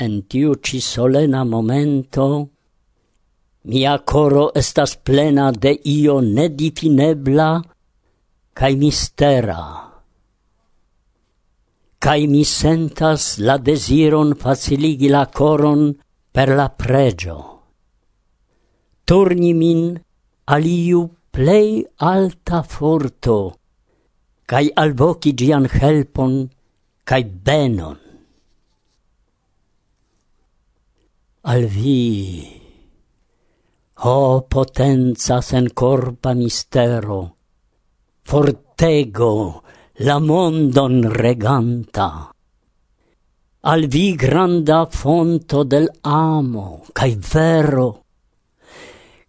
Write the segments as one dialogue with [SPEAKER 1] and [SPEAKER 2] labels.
[SPEAKER 1] en tiu ci solena momento, mia coro estas plena de io nedifinebla cae mistera cae mi sentas la desiron faciligi la coron per la pregio. Turni min aliu plei alta forto, cae alvoci gian helpon cae benon. al vi. O potenza sen corpa mistero, fortego la mondon reganta. Al vi granda fonto del amo, cae vero,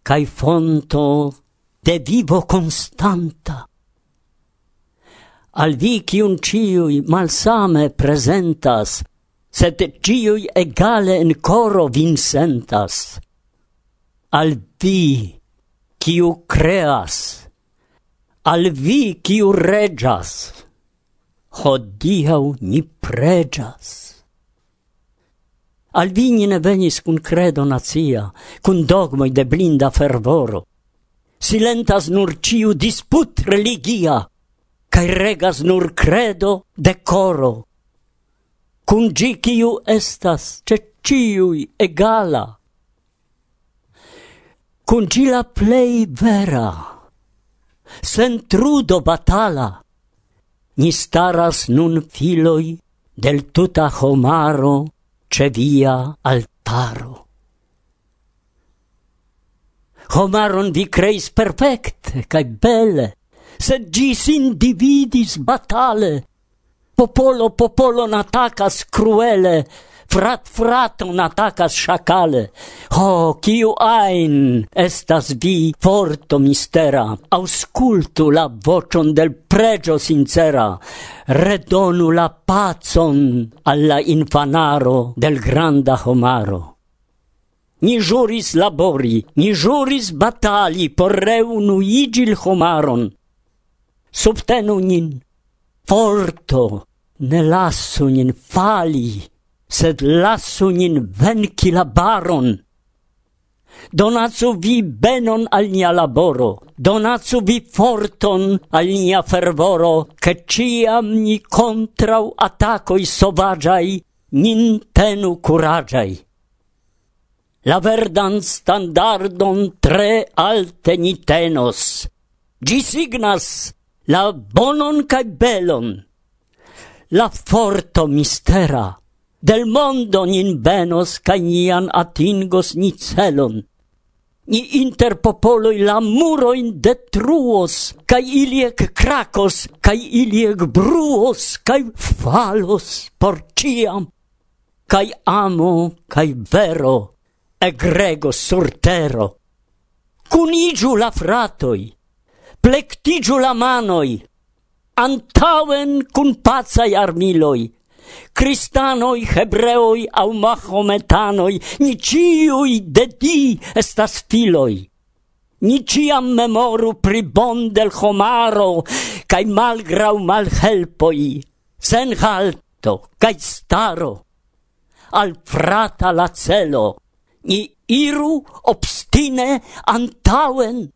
[SPEAKER 1] cae fonto de vivo constanta. Al vi cium ciui malsame presentas sed ciui egale in coro vin sentas. Al vi, ciu creas, al vi, ciu regas, hodiau ni pregas. Al vi ne venis cun credo nazia, cun dogmoi de blinda fervoro. Silentas nur ciu disput religia, cae regas nur credo de coro. Cun gi ciu estas ce ciui egala, cun gi la plei vera, sen trudo batala, ni staras nun filoi del tuta homaro ce via altaro. Homaron vi creis perfecte, cae belle, sed gis individis batale, popolo popolo atakas cruele, frat fraton atakas shakale. Ho, oh, kiu ein estas vi forto mistera, auscultu la vocion del pregio sincera, redonu la pacon alla infanaro del granda homaro. Ni juris labori, ni juris batali por reunu igil homaron. Subtenu nin, forto, ne lasu nin fali, sed lasu nin venci la baron. Donacu vi benon al nia laboro, donacu vi forton al nia fervoro, che ciam ni contrau atacoi sovagiai, nin tenu curagiai. La verdan standardon tre alte ni tenos, gi signas la bonon cae belon, la forto mistera. Del mondo nin venos, ca nian atingos ni celon. Ni inter popoloi la muroin detruos, ca iliec cracos, ca iliec bruos, ca falos por ciam. Ca amo, ca vero, egregos sur tero. Cunigiu la fratoi, plectigiu la manoi, antauen cun pazai armiloi, Cristanoi, hebreoi au mahometanoi, ni ciui de ti estas filoi. Ni ciam memoru pri bon del homaro, cae malgrau malhelpoi, sen halto, cae staro. Al frata la celo, ni iru obstine antauen,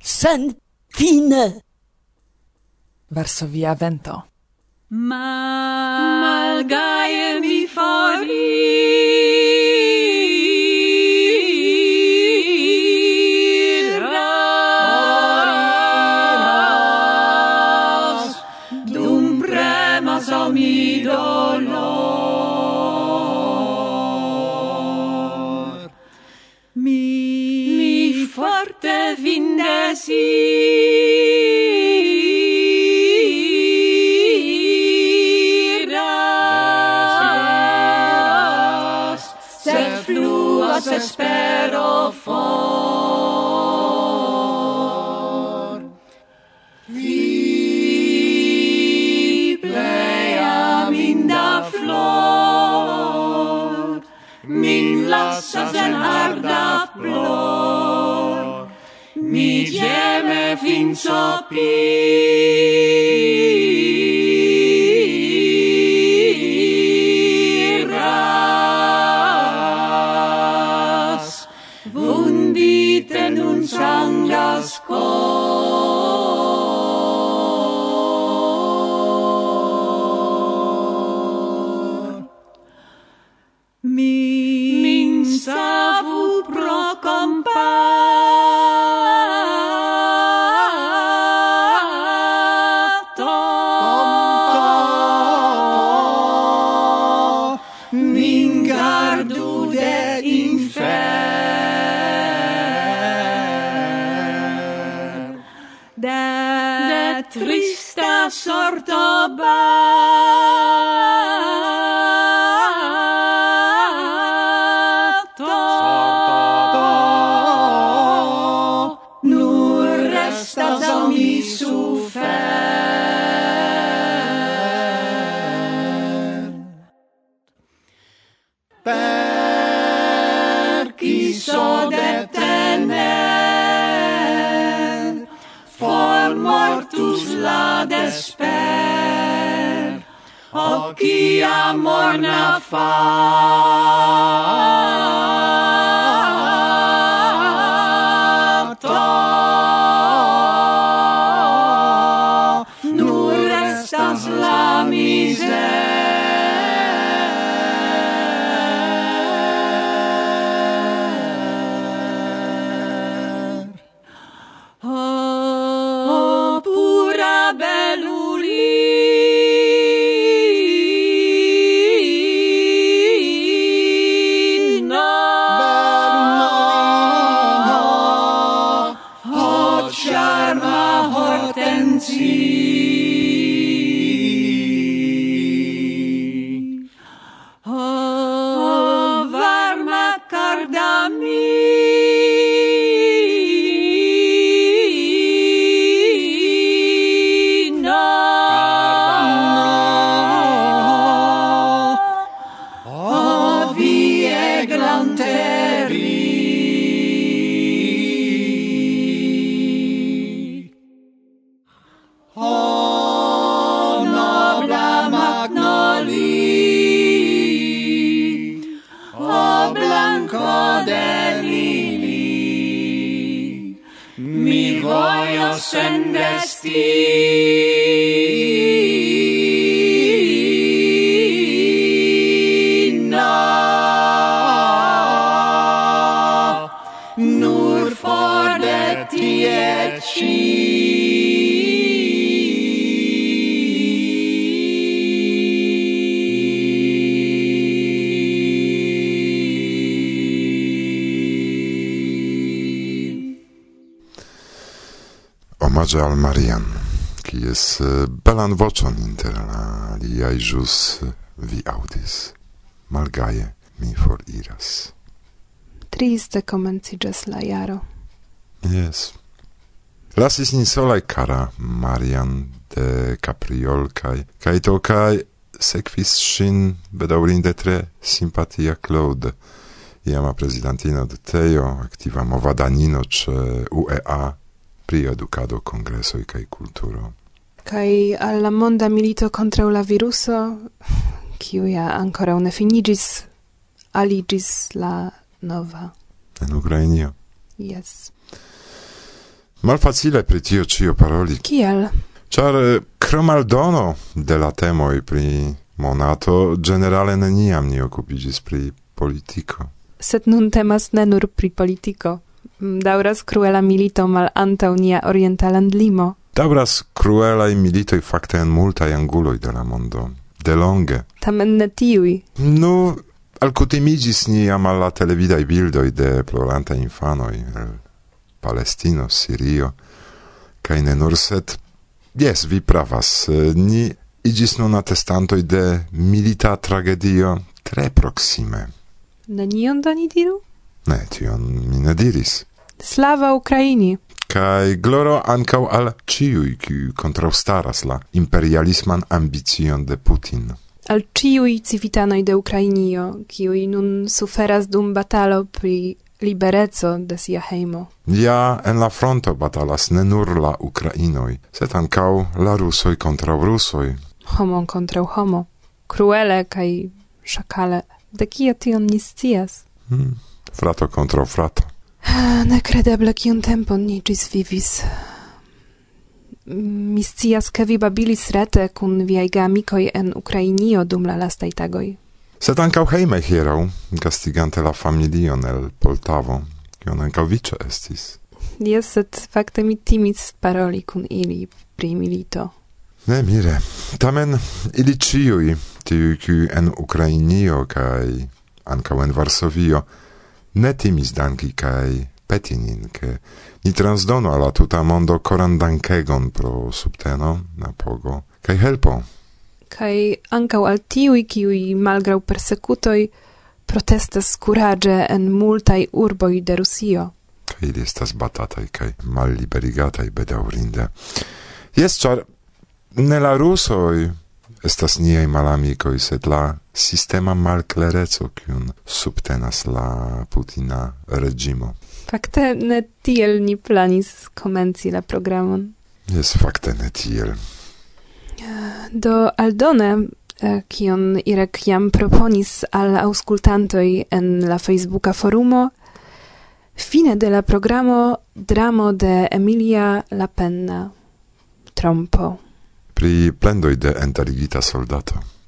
[SPEAKER 1] sen fine.
[SPEAKER 2] Varsovia vento. Malga chi so detener for mortus la desper. O chi amor na fa.
[SPEAKER 3] omaĝa al Marian, kies belan voĉon inter la aliaj ĵus vi aŭdis. Malgaje mi foriras.
[SPEAKER 4] Triste komenciĝas la jaro.
[SPEAKER 3] Yes. Lasis ni solaj kara Marian de Capriol kaj kaj to kaj sekvis ŝin bedaŭrinde tre simpatia Claude, iama prezidantino de Tejo, aktiva movadanino ĉe UEA pri edukado, kongresoj kaj kulturo.
[SPEAKER 4] Kaj al la monda milito kontraŭ la viruso, kiu ja ankoraŭ ne finiĝis, aligis la nova.
[SPEAKER 3] En Ukrainio?
[SPEAKER 4] Yes.
[SPEAKER 3] Malfacile pri tio ĉio paroli.
[SPEAKER 4] Kial?
[SPEAKER 3] Ĉar eh, kromaldono de la temoj pri monato generale neniam ni okupiĝis pri politiko.
[SPEAKER 4] Sed nun temas ne nur pri politiko. Mm, dauras cruela milito mal antaŭ nia orienta landlimo.
[SPEAKER 3] Dauras cruelaj militoj fakte en multaj anguloj de la mondo. De longe.
[SPEAKER 4] Tamen ne tiuj.
[SPEAKER 3] Nu, alkutimigis ni jam al la televidaj bildoj de plorantaj infanoj el Palestino, Sirio, kaj ne nur sed Jes, vi pravas. Eh, ni igis nun atestantoj de milita tragedio tre proksime.
[SPEAKER 4] Nenion do ni diru?
[SPEAKER 3] Ne, tion mi ne diris.
[SPEAKER 4] Slava Ukraini!
[SPEAKER 3] Kai gloro ancau al ciui qui contraustaras la imperialisman ambicion de Putin.
[SPEAKER 4] Al ciui civitanoi de Ukrainio, qui nun suferas dum batalo pri libereco de sia hejmo.
[SPEAKER 3] Ja en la fronto batalas ne nur la Ukrainoj, sed ankaŭ la rusoj kontraŭ rusoj.
[SPEAKER 4] Homo kontraŭ homo. Kruele kaj szakale. De kio tion ni scias?
[SPEAKER 3] Hmm. Frato kontraŭ frato.
[SPEAKER 4] Eh, Nekredeble kiun tempon ni ĝis vivis. Mi scias, ke vi babilis rete kun viaj geamikoj en Ukrainio dum la lastaj tagoj.
[SPEAKER 3] Sed ankaŭ hejme hieraŭ, gastigante la familion el Poltavo, kiun ankaŭ viĉe estis.
[SPEAKER 4] Jes, sed fakte mi timis paroli kun ili pri milito.
[SPEAKER 3] Ne mire, tamen ili ĉiuj, tiuj kiuj en Ukrainio kaj ankaŭ en Varsovio, ne timis danki kai petinin ke ni transdono alla tuta mondo coran dankegon pro subteno apogo kai helpo
[SPEAKER 4] kai ancau al tiui kiui malgrau persekutoj protestas curage en multai urboi de Rusio
[SPEAKER 3] Kai ili estas batatai, kai mal liberigatai bedaurinde. jes char, ne la rusoi estas niei malamicoi, sed la sistema malclereco kiun subtenas la Putina regimo.
[SPEAKER 4] Fakte ne tiel ni planis komenci la programon.
[SPEAKER 3] Jes, fakte ne tiel.
[SPEAKER 4] Ah, do aldone eh, kion Irek jam proponis al auskultantoj en la Facebooka forumo, fine de la programo dramo de Emilia Lapenna, Trompo.
[SPEAKER 3] Pri plendoj de enterigita soldato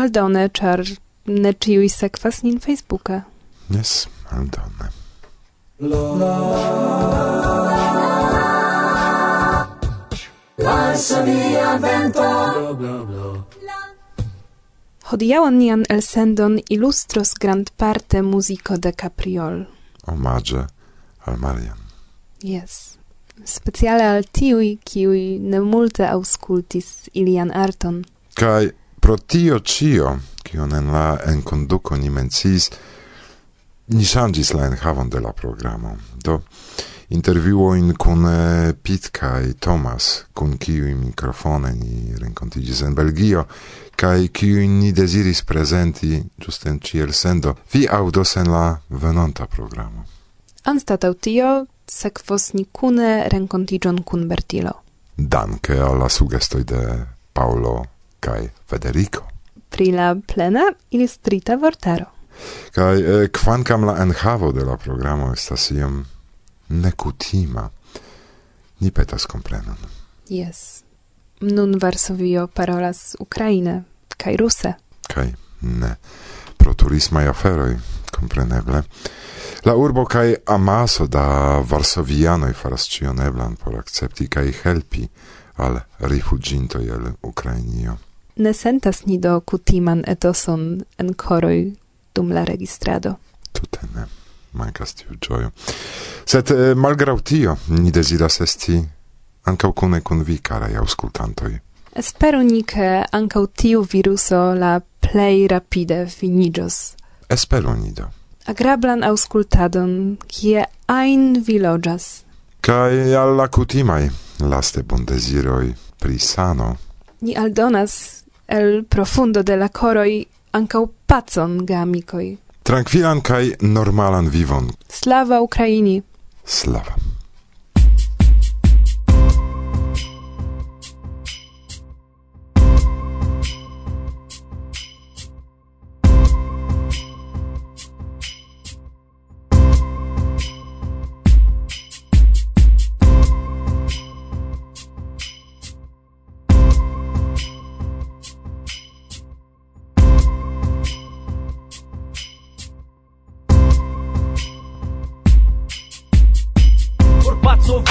[SPEAKER 4] aldone, ĉar ne ciui sekvas nin Facebooka.
[SPEAKER 3] Jes, aldone.
[SPEAKER 4] Lasu mia vento Hodiaŭ nian elsendon ilustros grandparte muziko de Capriol.
[SPEAKER 3] Omaĝe al Marian.
[SPEAKER 4] Yes. Speciale al tiui, kiui ne multe auscultis ilian arton.
[SPEAKER 3] Kai, pro tio cio, kion en la enkonduko ni menciis, ni ŝanĝis la enhavon de la programo. Do intervjuojn kun eh, Pit kaj Tomas, kun kiuj mikrofone ni renkontiĝis en Belgio, kaj kiujn ni deziris prezenti ĝuste en ĉielsendo. Vi aŭdos en la venonta programo.
[SPEAKER 4] Anstataŭ tio sekvos ni kune renkontiĝon kun Bertilo.
[SPEAKER 3] Danke al la sugestoj de Paolo kai Federico.
[SPEAKER 4] Pri la plena ilustrita vortaro.
[SPEAKER 3] Kai eh, kvankam la enhavo de la programo estas iom nekutima, ni petas komprenon.
[SPEAKER 4] Yes. Nun Varsovio parolas Ukraine, kai ruse.
[SPEAKER 3] Kai ne. Pro turismaj aferoj, kompreneble. La urbo kai amaso da varsovianoj faras ĉion eblan por akcepti kaj helpi al rifuginto el Ukrainio.
[SPEAKER 4] Ne sentas ni do kutiman etoson en koroj dum la registrado.
[SPEAKER 3] Tute ne. Mancas tiu gioio. Sed eh, malgrau tio ni deziras esti ancau cune cun vi, carai auscultantoi.
[SPEAKER 4] Esperu ni, ke ankaŭ tiu viruso la plej rapide finiĝos.
[SPEAKER 3] Esperu ni do.
[SPEAKER 4] Agrablan aŭskultadon, kie ajn vi loĝas
[SPEAKER 3] cae alla cutimai laste bondesiroi pri sano.
[SPEAKER 4] Ni aldonas el profundo de la coroi ankaŭ pacon geamikoj.
[SPEAKER 3] Tranquilan kai normalan vivon.
[SPEAKER 4] Slava Ukraini!
[SPEAKER 3] Slava!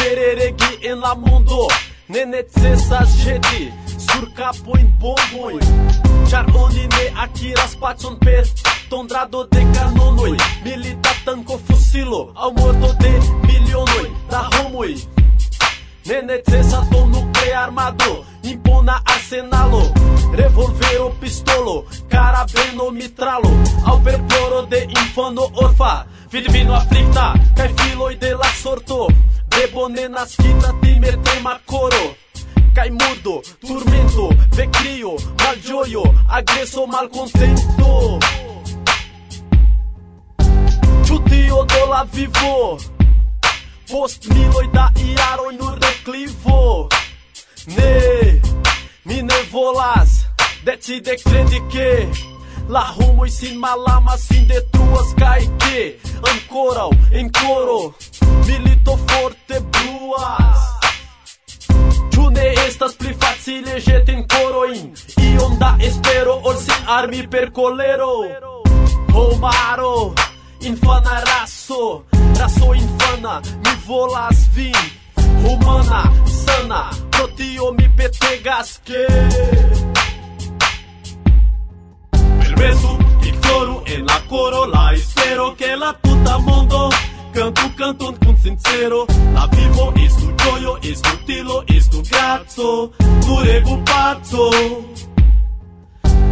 [SPEAKER 5] Paco vereregi en la mundo. Ne necesas jeti sur capo in bomboi Char oni akiras pacon per tondrado de canonoi Milita tanco fusilo. Ao morto de milionoi. Da homoi. Ne necesas do nuclear armado. Impona arsenalo. Revolvero pistolo. Carabeno mitralo. Perploro de infano orfa. Filmino afflicta Kai filoi de la sorto Rebone na skina, timer tema coro Cai murdo, turmento, vecrio, malgioio, agreso, malcontento. Čutio do la vivo. Post miloj da jaroj nur deklivo Ne, mi ne volas Decide kredi ke La homoj sin malamas, sin detruas kaj ke Ankoraŭ en koro milito forte bluas Ĉu ne estas pli facile ĵeti korojn Iom da espero ol sin armi per kolero. Homaro, infana raso Raso infana, mi volas vin. Humana, sana, pro tio mi petegas que Permesu, ignoru en la coro la espero que la tuta mondo canto, canto con sincero. La vivo estu gioio, estu tilo, estu grazzo. Tu regu pazzo.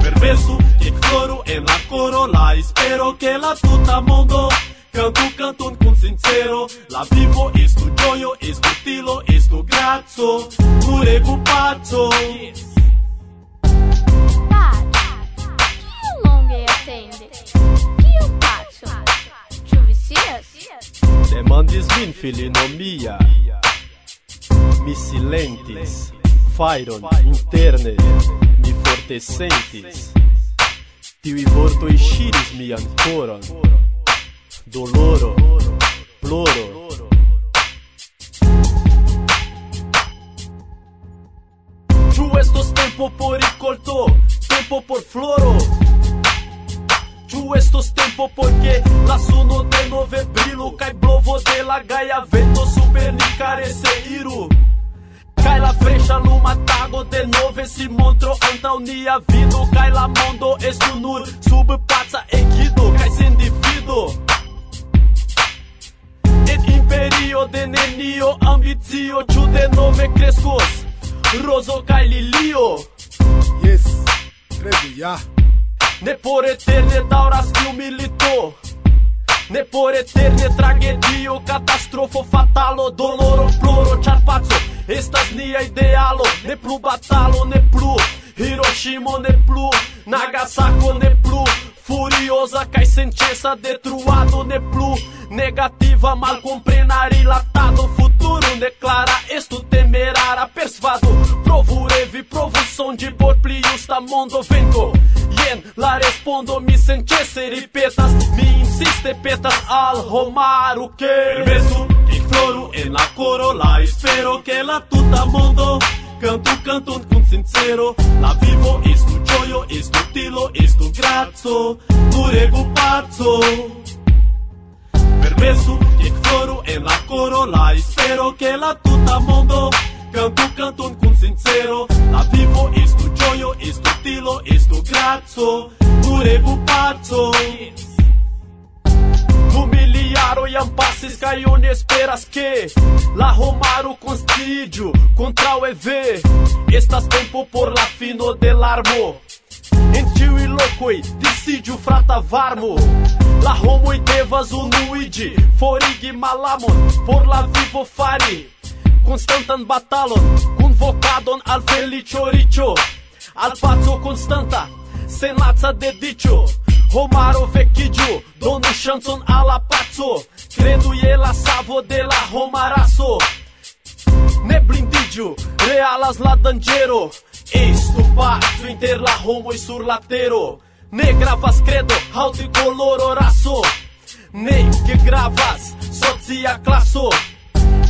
[SPEAKER 5] Perverso, che cloro en la coro La espero che la tuta mondo. Canto, canto con sincero. La vivo estu gioio, estu tilo, estu grazzo. Tu regu pazzo. filino mia Mi silentis, fairon interne Mi forte sentis. Tiui vortoi ŝiris mian coron Doloro, ploro, Ĉu estos tempo por ricolto, tempo por floro? Ĉu estos tempo porque la suno denove brilu kaj blovo de la gaja vento super ni karese iru? Kaj la freŝa luma tago denove si montro antaŭ nia vido kaj la mondo estu nur sub paca ekido kaj sen divido. En imperio de nenio ambicio ĉu denove kreskos rozo kaj lilio?
[SPEAKER 6] Yes, kredu ja.
[SPEAKER 5] Ne por eterne dauras kiu milito. Ne por eterne tragedio, katastrofo, fatalo, doloro, ploro, ĉar paco estas nia idealo Ne plu batalo, ne plu. Hiroshimo, ne plu Nagasako, ne plu furiosa cai sentença detruado ne plu negativa mal comprenari latado futuro declara estu temerara persvado provu revi provu son de bor pliusta mondo vento. Jen la respondo mi sentense ripetas. Mi insiste petas al homaro que permesu que floru en la coro la espero que la tuta mondo canto canto con sincero. La vivo estu gioio, estu tilo, estu grazzo Curego pazzo. Permesso che floru en la coro La espero che la tuta mondo canto canto con sincero. La vivo estu gioio, estu tilo, estu grazzo Curego pazzo. paro e ampasis kaj oni esperas ke la contra o ev. estas tempo por la fino de la armo En tiuj lokoj decidiu frata varmo La homoj devas nuide forig malamon por la vivo fari Constantan batalon kunvokadon al feliĉo riĉo Al Constanta senatza de dicho. Homaro vecchio, donu chanson alla pazzo Credo je la savo de la homaraso. Ne blindiĝu, realas la dangero estu pazzo inter la homoj sur latero. Ne gravas credo, alti trikoloro raso, ne che gravas socia classo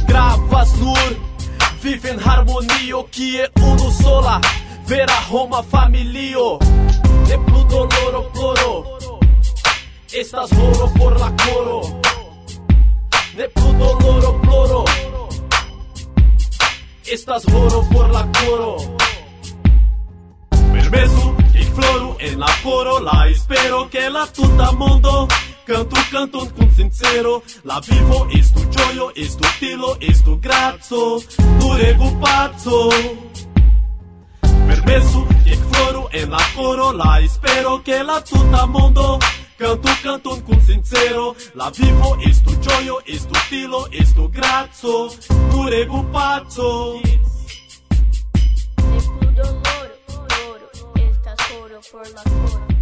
[SPEAKER 5] Gravas nur vive en harmonio kie uno sola vera homa familio. Ne plu loro ploro Estas horo por la coro. Ne plu loro ploro Estas horo por la coro. Permesu, que floru en la coro La espero que la tuta mondo Canto canto con sincero. La vivo estu gioio, estu tilo, estu grazzo Tu Durego pazzo Permesso che floro en la coro la espero che la tuta mondo Canto canto con sincero. La vivo estu gioio, estu tilo, estu grazzo Curegu pazzo.
[SPEAKER 7] Estu doloro, oro, estas oro por la coro.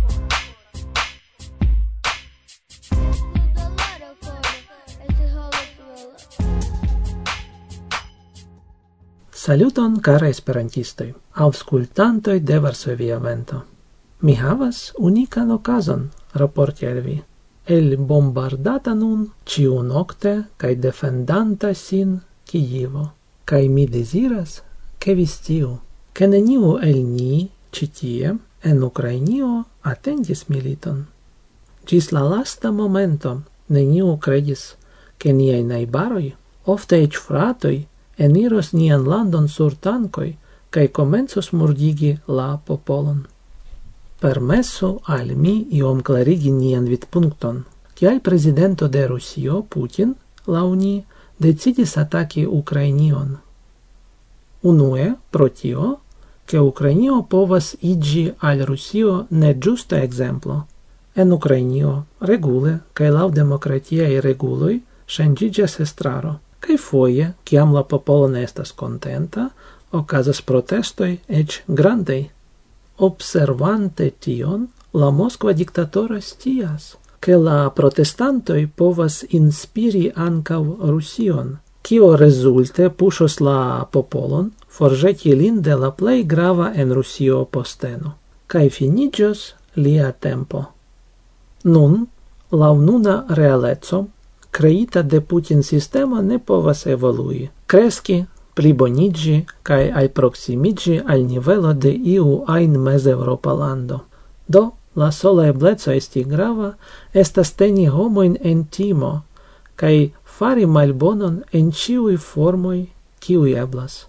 [SPEAKER 8] Saluton, cara esperantistoi, aŭskultantoj de Varsovia Vento. Mi havas unikan okazon raporti al vi. El bombardata nun ciu nocte cae defendanta sin Kijevo. Cae mi desiras, che vi stiu, che neniu el ni citie en Ukrainio atendis militon. Gis la lasta momento neniu credis, che niai naibaroi, ofte ec fratoi, eniros nian landon sur tankoi, cae komencos murdigi la popolon. Permesso al mi iom clarigi nian vidpunkton, kial prezidento de Rusio Putin launi decidis ataki Ukrainion. Unue, pro tio, che Ukrainio povas igi al Rusio ne giusta exemplo. En Ukrainio regule, cae lau democratiae reguloi, scengigias estraro. Kai foie, kiam la popolo ne estas contenta, ocasas protestoi ec grandei. Observante tion, la Moskva diktatoro stias, ke la protestantoj povas inspiri ankaŭ Rusion, kio rezulte puŝos la popolon forĵeti lin de la plej grava en Rusio posteno. Kaj finiĝos lia tempo. Nun, la nuna realeco, creita de Putin sistema ne povas evolui, Cresci, plibonigi, cae ai proximigi al nivelo de iu ain mes Europa lando. Do, la sola ebleco esti grava estas teni homoin en timo kaj fari malbonon en ciui formoi kiuj eblas.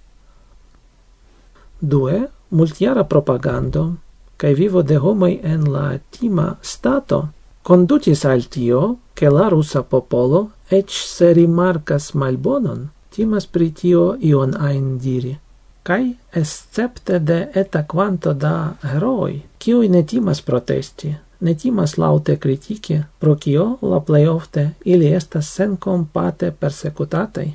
[SPEAKER 8] Due, multiara propagando kaj vivo de homoi en la tima stato kondutis al tio, che la russa popolo, ec se rimarcas malbonon, timas pri tio ion ain diri. Cai, escepte de eta quanto da heroi, kiui ne timas protesti, ne timas laute critici, pro cio la plei ofte ili estas sen compate persecutatai.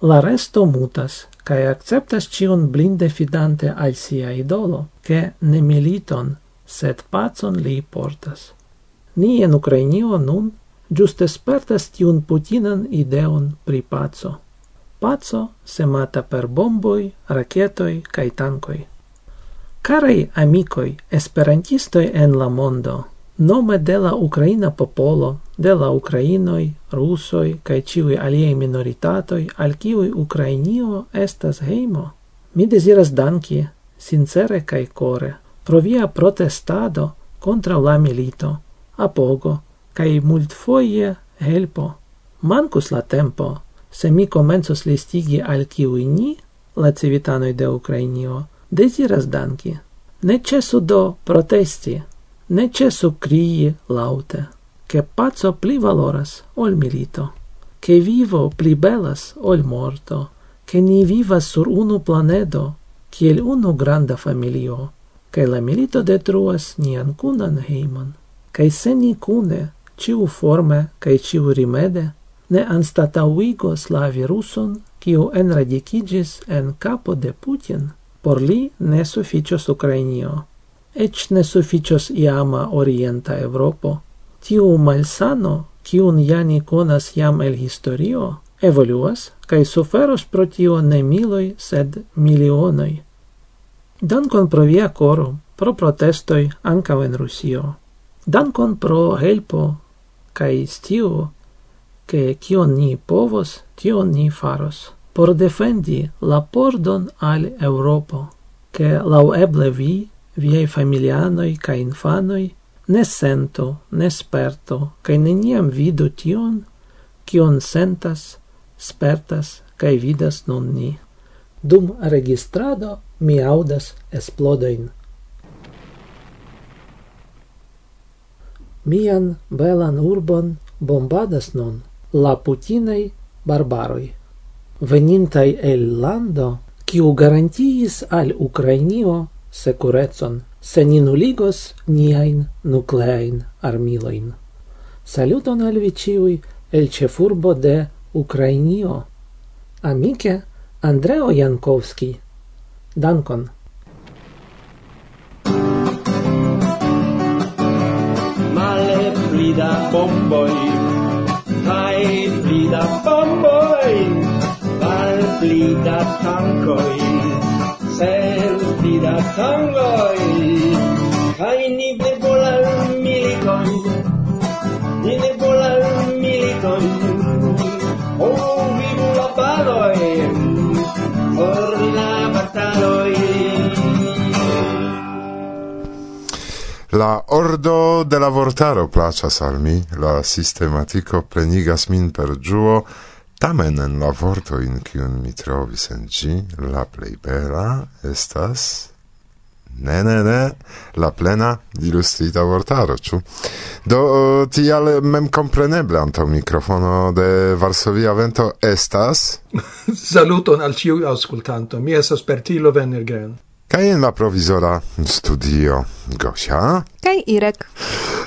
[SPEAKER 8] La resto mutas, cae acceptas cion blinde fidante al sia idolo, che ne militon, sed pacon li portas. Ni en Ukrainio nun giuste spertas tiun putinan ideon pri pazzo. Pazzo semata per bomboi, raketoi kai tankoi. Carai amicoi, esperantistoi en la mondo, nome de la Ukraina popolo, de la Ucrainoi, Rusoi, cae ciui aliei minoritatoi, al ciui Ukrainio estas heimo. Mi desiras danki, sincere cae core, pro via protestado contra la milito, apogo, cae multfoie helpo. Mancus la tempo, se mi comencos listigi al kiui ni, la civitanoi de Ukrainio, desiras danki. Ne cesu do protesti, ne cesu crii laute, che pazzo pli valoras ol milito, che vivo pli belas ol morto, che ni vivas sur unu planedo, kiel unu granda familio, che la milito detruas nian cunan heiman, che se ni cune ciu forme cae ciu rimede ne anstatauigos la viruson kiu enradicigis en capo de Putin, por li ne sufficios Ukrainio. Ec ne sufficios iama orienta Europo. Tiu malsano, kiun jani conas jam el historio, evoluas, cae suferos pro tio ne miloi, sed milionoi. Dankon pro via coro, pro protestoi ancav en Rusio. Dankon pro helpo cae stiu, che cion ni povos, tio ni faros, por defendi la pordon al Europo, che laueble vi, viei familianoi ca infanoi, ne sento, ne sperto, ca neniam vidu tion, cion sentas, spertas, cae vidas non ni. Dum registrado mi audas esplodoin. mian belan urbon bombadas nun la putinei barbaroi. Venintai el lando, kiu garantiis al Ukrainio securecon, se ni nuligos niain nucleain armiloin. Saluton al viciui el cefurbo de Ukrainio. Amike, Andreo Jankovski. Dankon.
[SPEAKER 5] vida bomboy, hai vida bomboy, val vida tangoi, sel da tangoi, hai ni ble bolar milikon, ni ne bolar milikon, oh vivu la paloi, eh. por la bataloi.
[SPEAKER 3] La ordo de la vortaro placas al mi, la sistematico plenigas min per giuo, tamen en la vorto in cium mi trovis en gi, la plei bela estas... Ne, ne, ne, la plena illustrita vortaro, ciu. Do tial mem compreneble anto microfono de Varsovia Vento estas...
[SPEAKER 9] Saluton al ĉiuj auscultanto, mi estas Bertilo Venergren.
[SPEAKER 3] Kaj en la provizora studio Gosia.
[SPEAKER 4] Kaj Irek.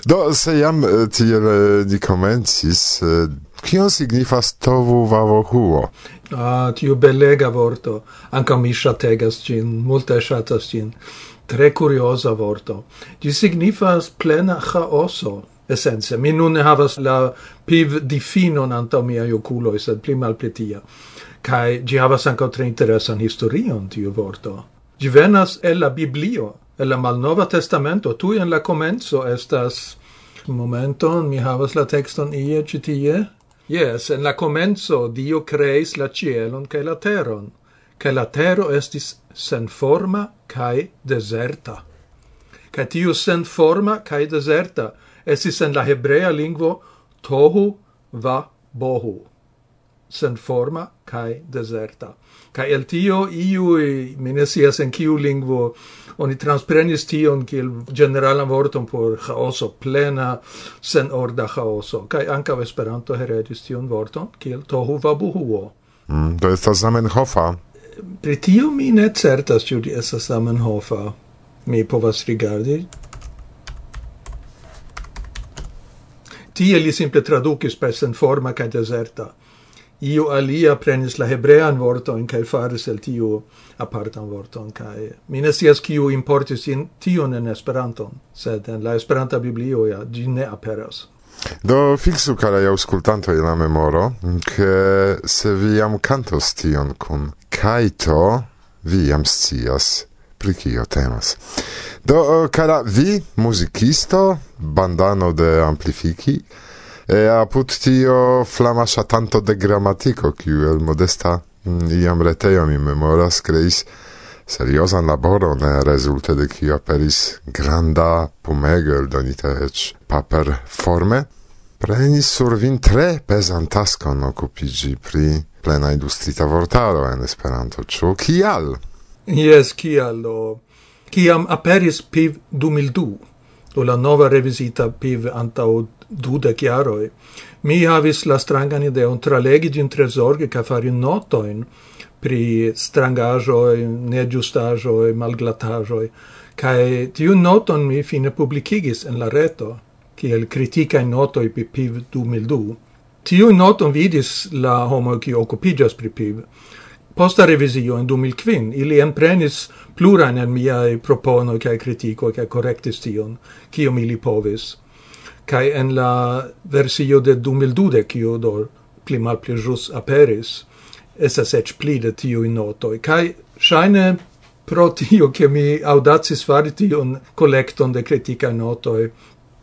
[SPEAKER 3] Do, se jam tiel ni komencis, kion signifas tovu vavohuo?
[SPEAKER 9] Ah, tiu belega vorto. Anca mi shategas cin, multe shatas cin. Tre curiosa vorto. Gi signifas plena chaoso essence. Mi nun havas la piv difinon anta mia oculoi, sed pli mal pli tia. Kai gi havas anca tre interesan historion tiu vorto. Gi venas el la Biblio, el la Malnova Testamento, tu en la comenzo estas momenton, mi havas la texton ie ci tie. Yes, en la comenzo Dio creis la cielon cae la teron, cae la tero estis sen forma cae deserta. Cae tiu sen forma cae deserta estis en la hebrea lingvo tohu va bohu, sen forma cae deserta ca el tio iu e menesias en kiu lingvo, oni transprenis tion kiel generalan vorton por chaoso, plena senorda chaoso. ca ankaŭ Esperanto heredis tion vorton kiel tohu vabuhuo.
[SPEAKER 3] Mm, do estas Zamenhofa.
[SPEAKER 9] Pri tio mi ne certas ĉu di estas Zamenhofa. Mi povas rigardi. Tie li simple tradukis per senforma kaj deserta io alia prenis la hebrean vorton kai faris el tio apartan vorton kai mi ne kiu importis in tion en Esperanton, sed en la Esperanta Biblio ja gi ne aperas.
[SPEAKER 3] Do fixu caraj aŭskultantoj la memoro, ke se vi am kantos tion kun kaito vi am scias pri kio temas. Do, eh, cara, vi, musicisto, bandano de amplifiki, E apud tio flama tanto de grammatico kiu el modesta mm, iam retejo mi memoras kreis seriozan laboron, rezulte de kiu aperis granda pumego eldonita eĉ paperforme, prenis sur vin tre pezan taskon okupiĝi pri plena ilustrita vortaro en Esperanto. Ĉu kial?
[SPEAKER 9] Jes, kial do. Kiam aperis PIV 2002, la nova revisita PIV antau dudec chiaroi. mi havis la strangan ideon tralegi gin tre zorge ca fari notoin pri strangajoi, negiustajoi, malglatajoi, cae tiu noton mi fine publicigis en la reto, kiel criticae notoi pi PIV 2002. Tiu noton vidis la homo qui occupigas pri PIV, Posta revisio in 2005 ili enprenis plurajn en miaj propono kaj kritikoj kaj korektis tion, kiom ili povis. Kaj en la versio de 2012, kio do pli malpli jus aperis, esas eĉ pli de tiu noto Kaj ŝajne pro tio ke mi audacis fari tion kolekton de kritikaj notoj,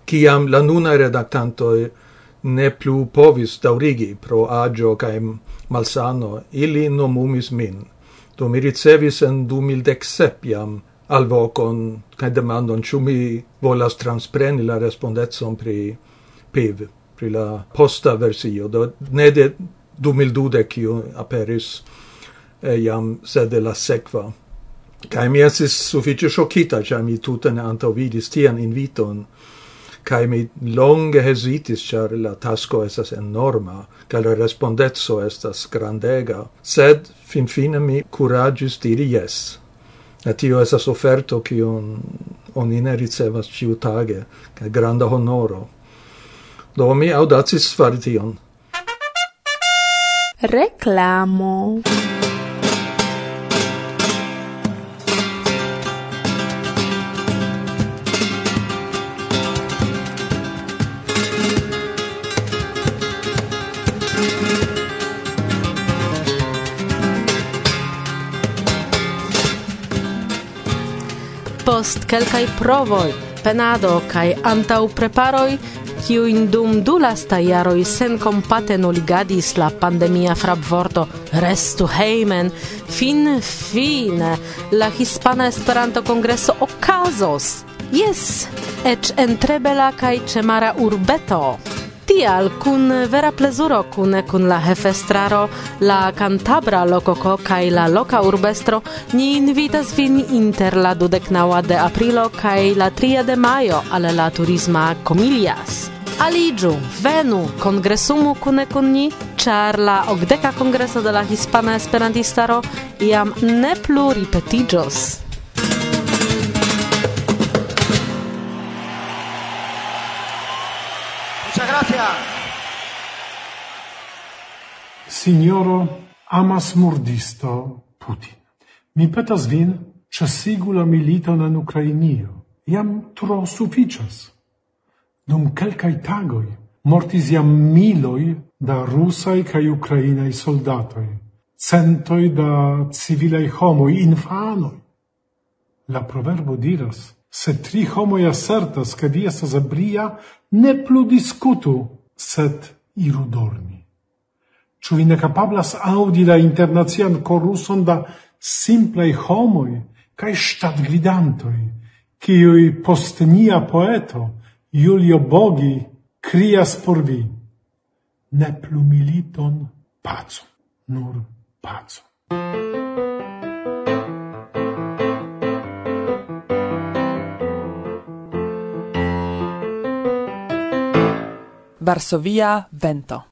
[SPEAKER 9] kiam la nuna redaktanto ne plu povis daurigi pro agio kaj malsano, ili nomumis min. Do mi ricevis en 2017 jam alvocon kaj demandon ĉu mi volas transpreni la respondetson pri PIV, pri la posta versio, do ne de 2012 kiu aperis eh, jam, sed la sekva. Kaj mi esis sufiĉe ŝokita, ĉar mi tute ne antaŭvidis tian inviton kai mi longe hesitis char la tasko estas enorma kaj la respondetso estas grandega sed finfine mi kuraĝis diri jes et tio esas oferto kiun oni ne ricevas ĉiutage kaj granda honoro. Do mi audacis fari tion.
[SPEAKER 4] Reklamo
[SPEAKER 10] post kelkaj provoj, penado kaj antaŭ preparoj, kiujn dum du lastaj jaroj senkompate nuligadis la pandemia frapvorto restu hejmen, fin fine la Hispana Esperanto-Kongreso okazos. Jes, eĉ en tre bela kaj ĉemara urbeto. Tial, kun vera plezuro kune kun la hefestraro, la cantabra lokoko kaj la loka urbestro, ni invitas vin inter la dudeknaŭa de aprilo kaj la tria de majo al la turisma Comilias. Aliĝu, venu, kongresumu kune kun ni, ĉar la okdeka kongreso de la Hispana Esperantistaro iam ne plu
[SPEAKER 2] ripetiĝos. gracias.
[SPEAKER 11] Signoro amas murdisto Putin. Mi petas vin, ĉesigu la militon en Ukrainio. Jam tro sufiĉas. Dum kelkaj tagoj mortis jam miloj da rusaj kaj ukrainaj soldatoj, centoj da civilaj homoj, infanoj. La proverbo diras – Se tri homoj asertas, ke vi estas ebria, ne plu diskutu, sed iru dormi. Ĉu vi ne kapablas aŭdi la internacian koruson da simplaj homoj kaj ŝtatgvidantoj, kiuj post nia poeto Julio Bogi krias por vi? Ne plu militon, paco nur pacon.
[SPEAKER 12] Varsovia vento.